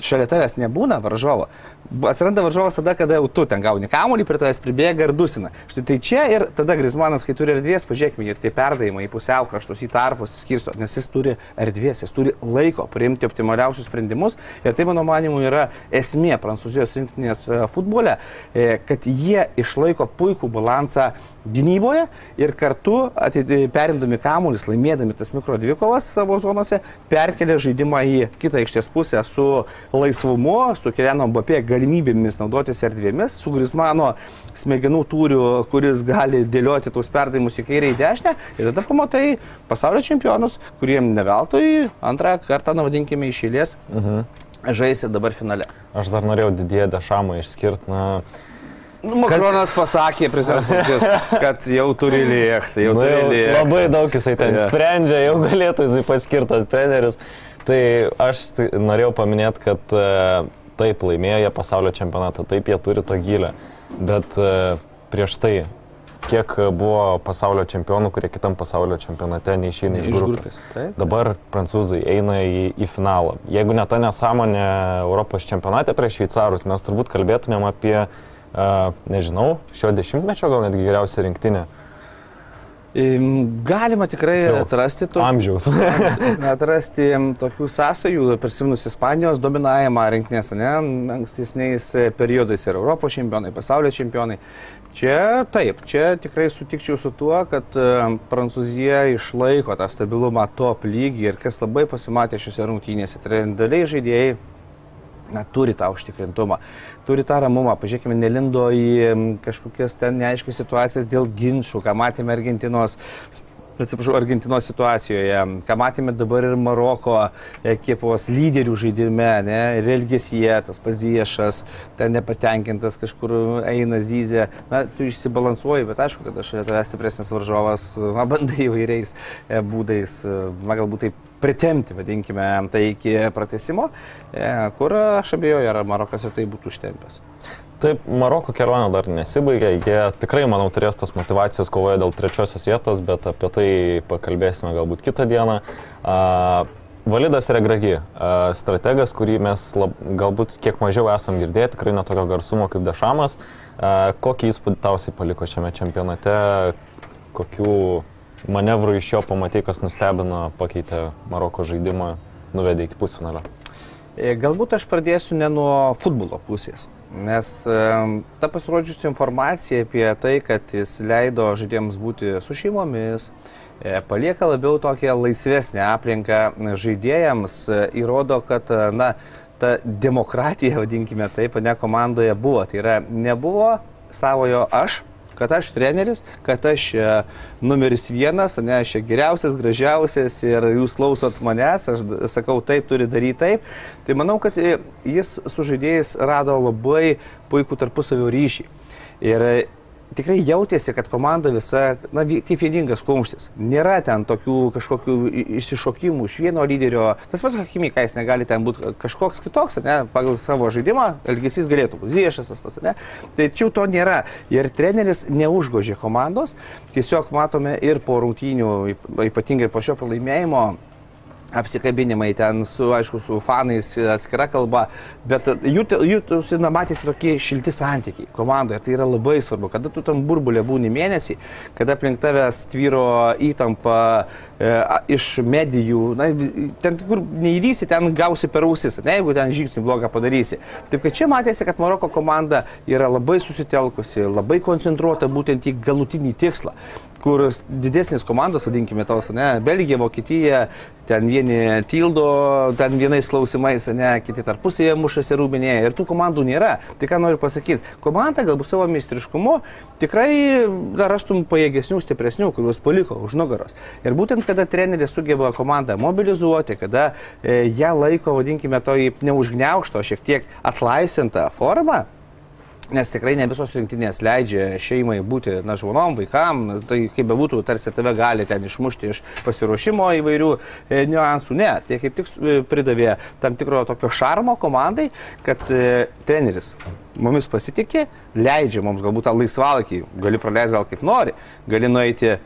šalia tavęs nebūna varžovo. Atsiranda varžovas tada, kada jau tu ten gauni kamuolį, prie tavęs pribėga ir dusina. Štai tai čia ir tada Grismanas, kai turi erdvės, pažiūrėkime, ir tie perdavimai į pusiau kraštus, į tarpus skirsto, nes jis turi erdvės, jis turi laiko priimti optimaliausius sprendimus. Ir tai, mano manimu, yra esmė Prancūzijos rinktinės e, futbole, e, kad jie išlaiko puikų balansą gynyboje ir kartu perimdami kamuolius, laimėdami tas mikro dvikovas savo zonose, perkelia žaidimą į kitą aikštės pusę su laisvumu, su Keliano Bapė galimybėmis naudotis erdvėmis, su Grismano smegenų tūriu, kuris gali dėlioti tuos perdavimus į kairę į dešinę ir tada pamatai pasaulio čempionus, kuriem neveltui antrą kartą, navadinkime, išėlės uh mhm. -huh. žaisi dabar finale. Aš dar norėjau didėję dešamą išskirti. Na... Nu, Makronas kad... pasakė prezidentas, kad jau turi lėkti, jau nu, turi lėkti. Labai daug jisai ten yeah. sprendžia, jau galėtų jisai paskirtas treneris. Tai aš norėjau paminėti, kad uh, taip laimėjo pasaulio čempionatą, taip jie turi to gilę, bet uh, prieš tai kiek buvo pasaulio čempionų, kurie kitam pasaulio čempionate neišeina iš, grupės. grupės Dabar prancūzai eina į, į finalą. Jeigu ne ta nesąmonė Europos čempionate prieš šveicarus, mes turbūt kalbėtumėm apie, uh, nežinau, šio dešimtmečio gal netgi geriausią rinktinę. Galima tikrai Tiksliau, atrasti to. Amžiaus. atrasti tokių sąsajų, prisiminus Ispanijos dominavimą rinktinės, ne, ankstesniais periodais ir Europos čempionai, pasaulio čempionai. Čia taip, čia tikrai sutikčiau su tuo, kad Prancūzija išlaiko tą stabilumą top lygį ir kas labai pasimatė šiuose rungtynėse. Tai daliai žaidėjai na, turi tą užtikrintumą, turi tą ramumą. Pažiūrėkime, nelindo į kažkokias ten neaiškias situacijas dėl ginčių, ką matėme Argentinos atsiprašau, Argentinos situacijoje, ką matėme dabar ir Maroko ekipos lyderių žaidime, ne, ir elgesyje, tas paziešas, ten nepatenkintas kažkur eina zyzė, na, tu išsibalansuoji, bet aišku, kad aš tavęs stipresnis varžovas, na, bandai įvairiais e, būdais, na, galbūt taip pritemti, vadinkime, tai iki pratesimo, e, kur aš abejoju, ar Marokas ir tai būtų užtempęs. Taip, Maroko kelionė dar nesibaigė, jie tikrai, manau, turės tos motivacijos kovoje dėl trečiosios vietos, bet apie tai pakalbėsime galbūt kitą dieną. Uh, Validas Regragi, strategas, kurį mes lab, galbūt kiek mažiau esam girdėję, tikrai netokio garsumo kaip Dešamas. Kokį įspūdį tausiai paliko šiame čempionate, kokių manevrų iš jo pamatai, kas nustebino, pakeitė Maroko žaidimą, nuvedė iki pusfinalio? E, galbūt aš pradėsiu ne nuo futbolo pusės. Nes ta pasirodžiusi informacija apie tai, kad jis leido žaidėjams būti su šeimomis, e, palieka labiau tokią laisvesnę aplinką žaidėjams, e, įrodo, kad, na, ta demokratija, vadinkime taip, ne komandoje buvo. Tai yra, nebuvo savojo aš, kad aš treneris, kad aš e, numeris vienas, ne, aš geriausias, gražiausias ir jūs klausot manęs, aš sakau taip, turi daryti taip. Tai manau, kad e, jis su žaidėjais rado labai puikų tarpusavio ryšį. Ir tikrai jautėsi, kad komanda visa, na, kaip vieningas kumštis. Nėra ten tokių kažkokių išsišokimų iš vieno lyderio. Tas pats Hakimika, jis negali ten būti kažkoks kitoks, ne, pagal savo žaidimą, elgesys galėtų būti viešas tas pats, ne. Čia to nėra. Ir treneris neužgožė komandos. Tiesiog matome ir po rungtynių, ypatingai po šio pralaimėjimo, apsikabinimai ten su, aišku, su fanais atskira kalba, bet jų, jų na, matėsi tokie šilti santykiai komandoje. Tai yra labai svarbu, kada tu tam burbulė būni mėnesį, kada aplink tavęs tvyro įtampa e, iš medijų, na, ten kur neįdysi, ten gausi per ausis, ne, jeigu ten žingsnį blogą padarysi. Taip kad čia matėsi, kad Maroko komanda yra labai susitelkusi, labai koncentruota būtent į galutinį tikslą kur didesnės komandos, vadinkime tos, ne, Belgija, Vokietija, ten vieni tildo, ten vienais klausimais, ne, kiti tarpusėje mušasi rūbinėje ir tų komandų nėra. Tai ką noriu pasakyti, komanda galbūt savo meistriškumu tikrai dar rastum pajėgesnių, stipresnių, kuriuos paliko už nugaros. Ir būtent kada treneris sugeba komandą mobilizuoti, kada e, ją laiko, vadinkime, to į neužgneušto, šiek tiek atlaisvintą formą, Nes tikrai ne visos rinktinės leidžia šeimai būti, na, žmonom, vaikam, tai kaip bebūtų, tarsi tave gali ten išmušti iš pasiruošimo įvairių e, niuansų. Ne, tai kaip tik e, pridavė tam tikro tokio šarmo komandai, kad e, treneris mumis pasitikė, leidžia mums galbūt tą laisvalakį, gali praleisti gal kaip nori, gali nueiti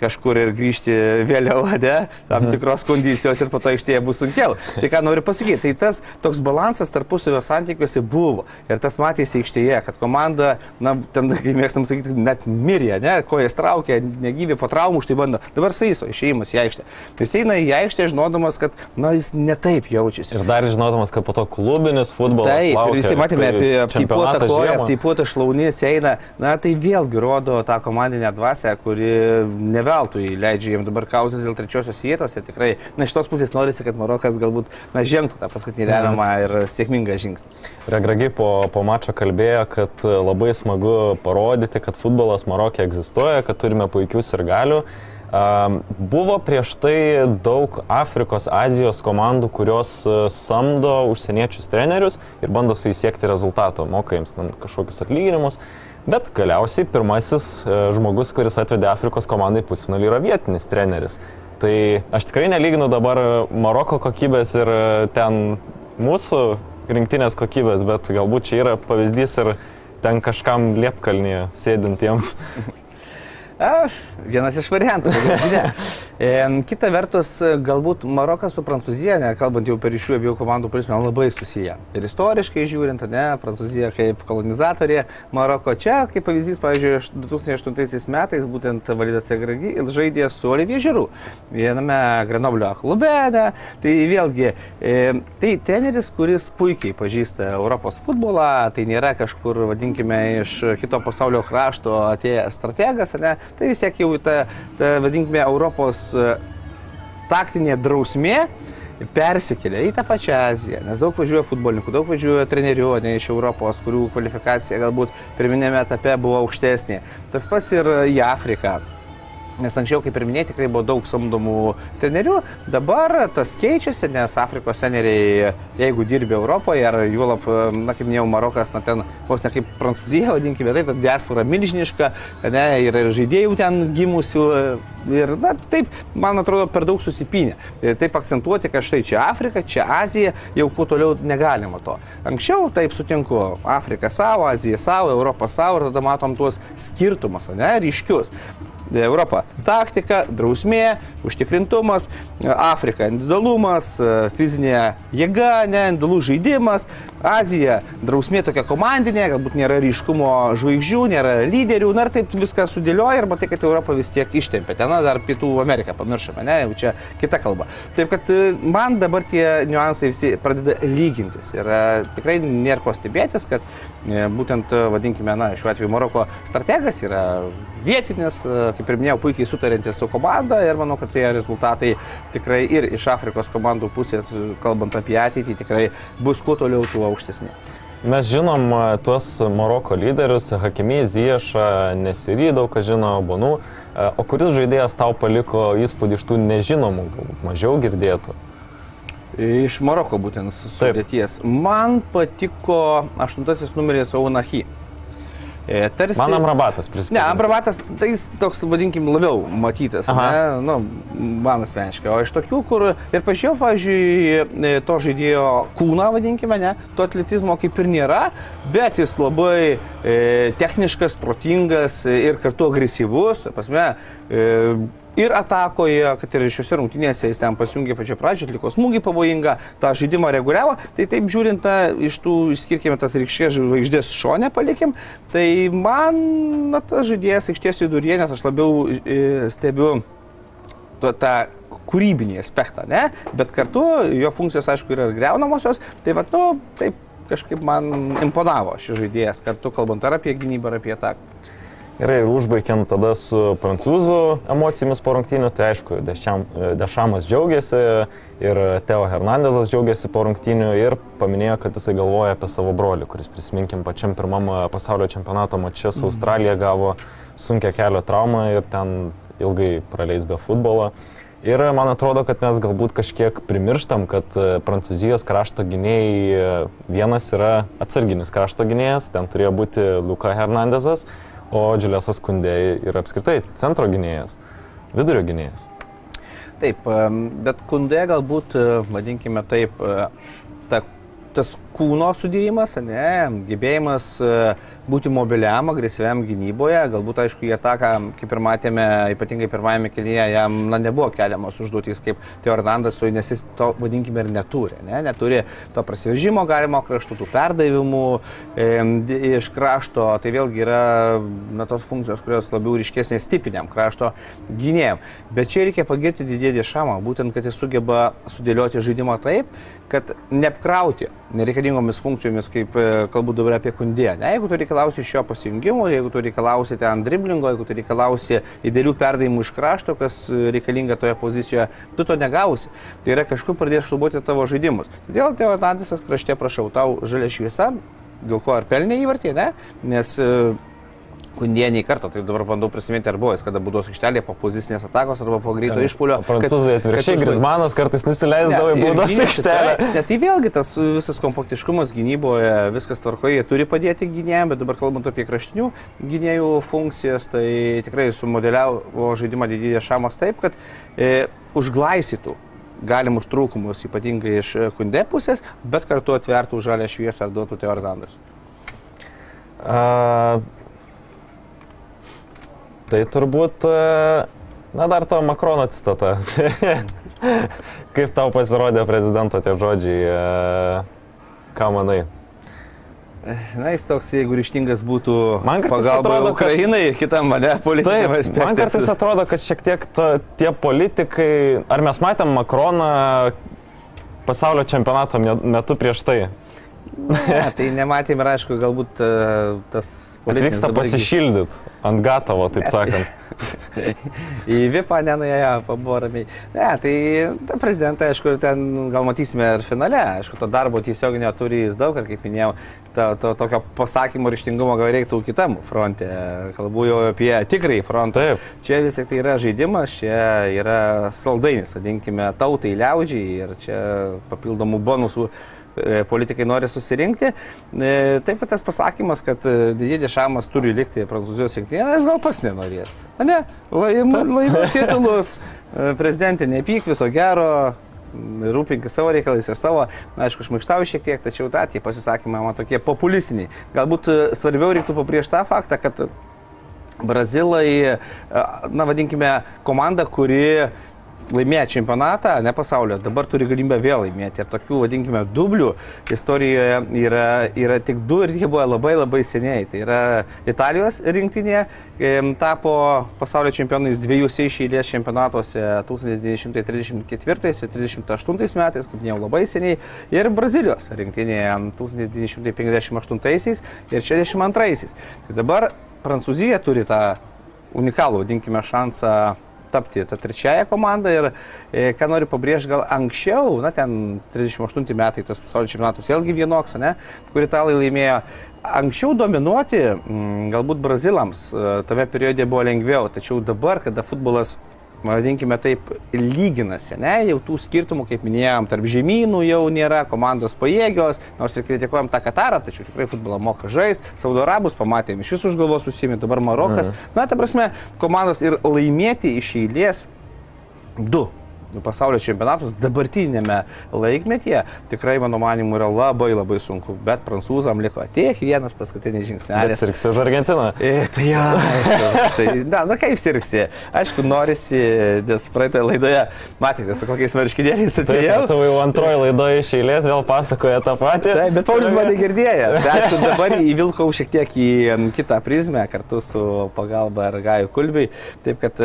kažkur ir grįžti vėliau, ne, tam mhm. tikros kondicijos ir po to aikštėje bus sunkiau. Tai ką noriu pasakyti, tai tas toks balansas tarpusavio santykiuose buvo ir tas matėsi aikštėje, kad komanda, na, ten, kaip mėgstam sakyti, net mirė, ne, kojas traukia, negyvė po traumų, štai bando. Dabar saiso išėjimas į aikštę. Jis eina į aikštę žinodamas, kad, na, jis netaip jaučiasi. Ir dar žinodamas, kad po to klubinis futbolas. Taip, laukia, ir visi matėme tai apie aptaipuotą koją, aptaipuotą šlaunys eina. Na, tai vėlgi rodo tą komandinę dvasę, kuri neve veltui leidžia jiems dabar kautis dėl trečiosios vietos ir tikrai, na, iš tos pusės norisi, kad Marokas galbūt, na, žengtų tą paskutinį lemiamą ir sėkmingą žingsnį. Regragi po, po mačo kalbėjo, kad labai smagu parodyti, kad futbolas Marokė egzistuoja, kad turime puikius ir galių. Buvo prieš tai daug Afrikos, Azijos komandų, kurios e, samdo užsieniečius trenerius ir bando su įsiekti rezultato, moka jiems kažkokius atlyginimus. Bet galiausiai pirmasis e, žmogus, kuris atvedė Afrikos komandai pusfinalį, yra vietinis treneris. Tai aš tikrai nelyginu dabar Maroko kokybės ir e, ten mūsų rinktinės kokybės, bet galbūt čia yra pavyzdys ir ten kažkam liepkalnyje sėdintiems. Aš, vienas iš variantų. Ne. E, kita vertus, galbūt Marokas su Prancūzija, ne, kalbant jau per šių abiejų komandų prizmę, labai susiję. Ir istoriškai žiūrint, ne, Prancūzija kaip kolonizatorė, Maroko čia, kaip pavyzdys, pavyzdžiui, 2008 metais būtent Validas Segragi žaidė su Olivier Žiūrų viename Grenoblio klube. Ne, tai vėlgi, e, tai treneris, kuris puikiai pažįsta Europos futbolą, tai nėra kažkur, vadinkime, iš kito pasaulio krašto atėjęs strategas, ne, tai vis tiek jau ta, ta vadinkime, Europos taktinė drausmė persikelia į tą pačią Aziją, nes daug važiuoja futbolininkų, daug važiuoja trenerių, ne iš Europos, kurių kvalifikacija galbūt pirminėme etape buvo aukštesnė. Tas pats ir į Afriką. Nes anksčiau, kaip ir minėjai, tikrai buvo daug samdomų trenerių, dabar tas keičiasi, nes Afrikos treneriai, jeigu dirbi Europoje, ar juolap, na kaip minėjau, Marokas, na ten vos ne kaip Prancūzija, vadinkime, tai ta diaspora milžiniška, ne, yra ir žaidėjų ten gimusių. Ir, na, taip, man atrodo, per daug susipinę. Ir taip akcentuoti, kad štai čia Afrika, čia Azija, jau kuo toliau negalima to. Anksčiau, taip sutinku, Afrika savo, Azija savo, Europa savo ir tada matom tuos skirtumus, ne, ryškius. Europa - taktika, drausmė, užtikrintumas, Afrika - individualumas, fizinė jėga, ne, individualų žaidimas, Azija - drausmė tokia komandinė, galbūt nėra ryškumo žvaigždžių, nėra lyderių, na ir taip viską sudėlioja ir matai, kad Europa vis tiek ištempia. Ten dar Pietų Ameriką pamiršome, ne, jau čia kita kalba. Taip kad e, man dabar tie niuansai visi pradeda lygintis ir e, tikrai nėra ko stebėtis, kad e, būtent, vadinkime, na, šiuo atveju Maroko strategas yra vietinis, kaip ir minėjau, puikiai sutarintis su komanda ir manau, kad tie rezultatai tikrai ir iš Afrikos komandų pusės, kalbant apie ateitį, tikrai bus kuo toliau, tuo aukštesni. Mes žinom e, tuos Maroko lyderius, Hakimi, Ziešą, Nesirį daug ką žino, Bonų. E, o kuris žaidėjas tau paliko įspūdį iš tų nežinomų, galbūt mažiau girdėtų? Iš Maroko būtent sudėties. Man patiko aštuntasis numeris Aunahi. E, tarsi... Man Amrabatas prisimenu. Ne, Amrabatas, tai toks, vadinkim, labiau matytas, Aha. ne, nu, man asmeniškai. O iš tokių, kur ir pažiūrėjau, pavyzdžiui, e, to žaidėjo kūną, vadinkime, ne, to atletizmo kaip ir nėra, bet jis labai e, techniškas, protingas ir kartu agresyvus, ta prasme, e, ir atakoje, kad ir šiuose rungtynėse jis ten pasijungė pačią pradžią, atliko smūgį pavojingą, tą žaidimą reguliavo. Tai taip žiūrint, ta, iš tų, išskirkime tas rykščias žvaigždės šonę palikim, tai man na, tas žaidėjas aikštės viduryje, nes aš labiau e, stebiu tą kūrybinį aspektą, ne? bet kartu jo funkcijos, aišku, yra ir greunamosios, tai va, nu, taip kažkaip man imponavo šis žaidėjas, kartu kalbant ar apie gynybą, ar apie ataką. Gerai, užbaigiam tada su prancūzų emocijomis po rungtynių, tai aišku, Dešamas džiaugiasi ir Teo Hernandezas džiaugiasi po rungtynių ir paminėjo, kad jisai galvoja apie savo brolį, kuris, prisiminkim, pačiam pirmam pasaulio čempionato mače su mhm. Australija gavo sunkia kelio traumą ir ten ilgai praleis be futbolo. Ir man atrodo, kad mes galbūt kažkiek primirštam, kad Prancūzijos krašto gynėjai vienas yra atsarginis krašto gynėjas, ten turėjo būti Luka Hernandezas, o Džiulėsas Kundėjai yra apskritai centro gynėjas, vidurio gynėjas. Taip, bet Kundė galbūt, vadinkime taip, ta, tas kūno sudėjimas, ne, gebėjimas e, būti mobiliam, agresyviam gynyboje, galbūt aišku į ataką, kaip ir matėme, ypatingai pirmajame kelyje, jam na, nebuvo keliamos užduotys kaip Teo Hernandas, nes jis to, vadinkime, ir neturi. Ne? Neturi to prasivežimo galimo kraštų, tų perdavimų e, iš krašto, tai vėlgi yra na, tos funkcijos, kurios labiau ryškesnės tipiniam krašto gynėjim. Bet čia reikia pagirti didėdį šamą, būtent, kad jis sugeba sudėlioti žaidimą taip, kad neapkrauti nereikalingomis funkcijomis, kaip e, kalbu dabar apie kundė. Ne, jeigu tu reikalausi iš jo pasijungimo, jeigu tu reikalausi ten driblingo, jeigu tu reikalausi įdėlių perdavimų iš krašto, kas reikalinga toje pozicijoje, tu to negausi. Tai yra kažkur pradės šlubuoti tavo žaidimus. Todėl Teo Atlantisas krašte prašau, tau žalia šviesa, dėl ko ar pelnė įvartį, ne? Nes uh, Kundė nei kartą, tai dabar bandau prisiminti, ar buvo jis kada būdos aikštelėje po pozicinės atakos arba po greito išpolio. Prancūzai atvirkščiai, Grismanas kartais nusileisdavo į būdos aikštelę. Ne, tai vėlgi tas visas kompaktiškumas gynyboje, viskas tvarkoje, jie turi padėti gynėjams, bet dabar kalbant apie kraštinių gynėjų funkcijas, tai tikrai sumodeliavo žaidimą didįjį šamas taip, kad e, užglaisytų galimus trūkumus, ypatingai iš kundė pusės, bet kartu atvertų žalę šviesą ar duotų Teordandas. Uh Tai turbūt, e, na dar to Makrono citata. Kaip tau pasirodė prezidento tie žodžiai, e, ką manai? Na, jis toks, jeigu ryštingas būtų pagalba atrodo, Ukrainai, kad... kitam mane politikam aspektui. Man kartais atrodo, kad šiek tiek to, tie politikai, ar mes matėm Makroną pasaulio čempionato metu prieš tai? Ne, tai nematėm ir aišku, galbūt uh, tas Atvyksta pasišildyti ant gatavo, taip sakant. į Vipą nenuėjo, pabuvo ramiai. Ne, tai ta prezidentą, aišku, ten gal matysime ir finale, aišku, to darbo tiesiog neturi jis daug, ir kaip minėjau, to, to tokio pasakymo ryštingumo gal reiktų kitam fronte, kalbu jau apie tikrąjį frontą. Taip. Čia vis tik tai yra žaidimas, čia yra saldainis, vadinkime, tautai liaudžiai ir čia papildomų bonusų politikai nori susirinkti. E, Taip pat tas pasakymas, kad e, didžiai šamas turi likti Prancūzijos rinktinėje, jis gal pats nenorės. Ne, laimų laimų titulus, e, prezidentė, nepyk viso gero, m, rūpinkis savo reikalais ir savo, na, aišku, šmaikštauju šiek tiek, tačiau tą tie pasisakymai man tokie populistiniai. Galbūt e, svarbiau reiktų paprieš tą faktą, kad Brazilai, e, na vadinkime, komanda, kuri laimėjo čempionatą, ne pasaulio, dabar turi galimybę vėl laimėti. Ir tokių, vadinkime, dublių istorijoje yra, yra tik du ir jie buvo labai labai seniai. Tai yra Italijos rinktinė, tapo pasaulio čempionais dviejose iš eilės čempionatuose 1934 ir 1938 metais, kaip minėjau, labai seniai. Ir Brazilijos rinktinė 1958 ir 62. Tai dabar Prancūzija turi tą unikalų, vadinkime, šansą tapti tą trečiąją komandą ir e, ką noriu pabrėžti, gal anksčiau, na ten 38 metai tas pasaulio čempionatas vėlgi vienoks, ne, kur italai laimėjo. Anksčiau dominuoti m, galbūt brazilams e, tame periode buvo lengviau, tačiau dabar, kada futbolas vadinkime taip, lyginasi, ne, jau tų skirtumų, kaip minėjom, tarp žemynų jau nėra, komandos pajėgios, nors ir kritikuojam tą Katarą, tačiau tikrai futbolą moka žais, Saudo Arabus pamatėme, iš už galvos susimė, dabar Marokas. Mhm. Na, ta prasme, komandos ir laimėti iš eilės du pasaulio čempionatus dabartinėme laikmetyje tikrai, mano manimu, yra labai labai sunku, bet prancūzam liko tiek vienas paskutinis žingsnelis. sirgsi už Argentiną. E, tai ja, aišku, tai, na, na kaip sirgsi. Aišku, norisi, nes praeitoje laidoje, matėte, su kokiais marškinėliais Taip, atėjau. tu jau antroji laidoje iš eilės vėl pasakoja tą patį. Taip, bet Paulius mane girdėjęs. Tai aišku, dabar įvilkau šiek tiek į kitą prizmę kartu su pagalba Argaju Kulbiui. Taip kad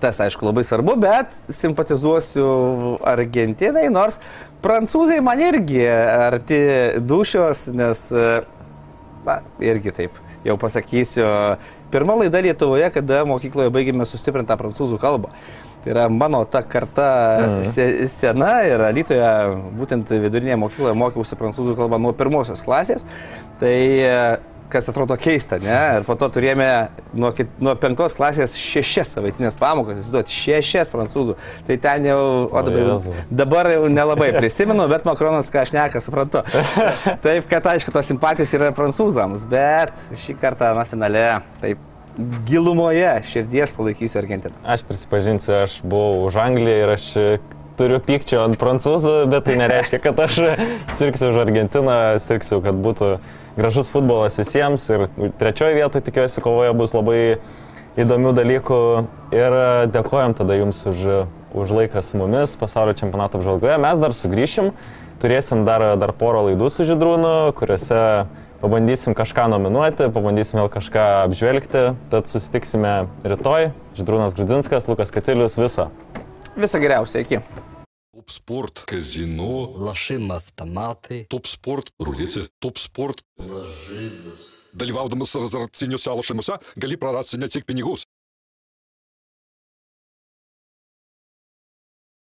tas, aišku, labai svarbu, bet simpatizuosiu Argentinai, nors prancūzai man irgi arti dušios, nes, e, na, irgi taip, jau pasakysiu, pirma laida Lietuvoje, kada mokykloje baigėme sustiprintą prancūzų kalbą. Tai yra mano ta karta Mhm. se, sena ir Alytoje, būtent vidurinėje mokykloje mokiausi prancūzų kalbą nuo pirmosios klasės. Tai e, kas atrodo keista, ne? Ir po to turėjome nuo, kit- nuo penktos klasės šešias savaitinės pamokas, įsivaizduoti, šešias prancūzų. Tai ten jau, o dabar, Jėzau. dabar jau nelabai prisimenu, bet Makronas ką aš neką suprantu. Taip, kad aišku, tos simpatijos yra prancūzams, bet šį kartą, na, finale, taip, gilumoje širdies palaikysiu Argentiną. Aš prisipažinsiu, aš buvau už Angliją ir aš turiu pykčio ant prancūzų, bet tai nereiškia, kad aš sirgsiu už Argentiną, sirgsiu, kad būtų gražus futbolas visiems. Ir trečioje vietoje tikiuosi kovoje bus labai įdomių dalykų. Ir dėkojom tada jums už, už laiką su mumis pasaulio čempionato apžvalgoje. Mes dar sugrįšim, turėsim dar, dar porą laidų su Židrūnu, kuriuose pabandysim kažką nominuoti, pabandysim vėl kažką apžvelgti. Tad susitiksime rytoj. Židrūnas Grudzinskas, Lukas Katilius, viso. Viso geriausio, iki. Топ спорт, казино, Лошим автомати. топ спорт, рулеці, топ спорт. Dalyvaudamas azartiniuose lošimuose gali prarasti ne tik pinigus,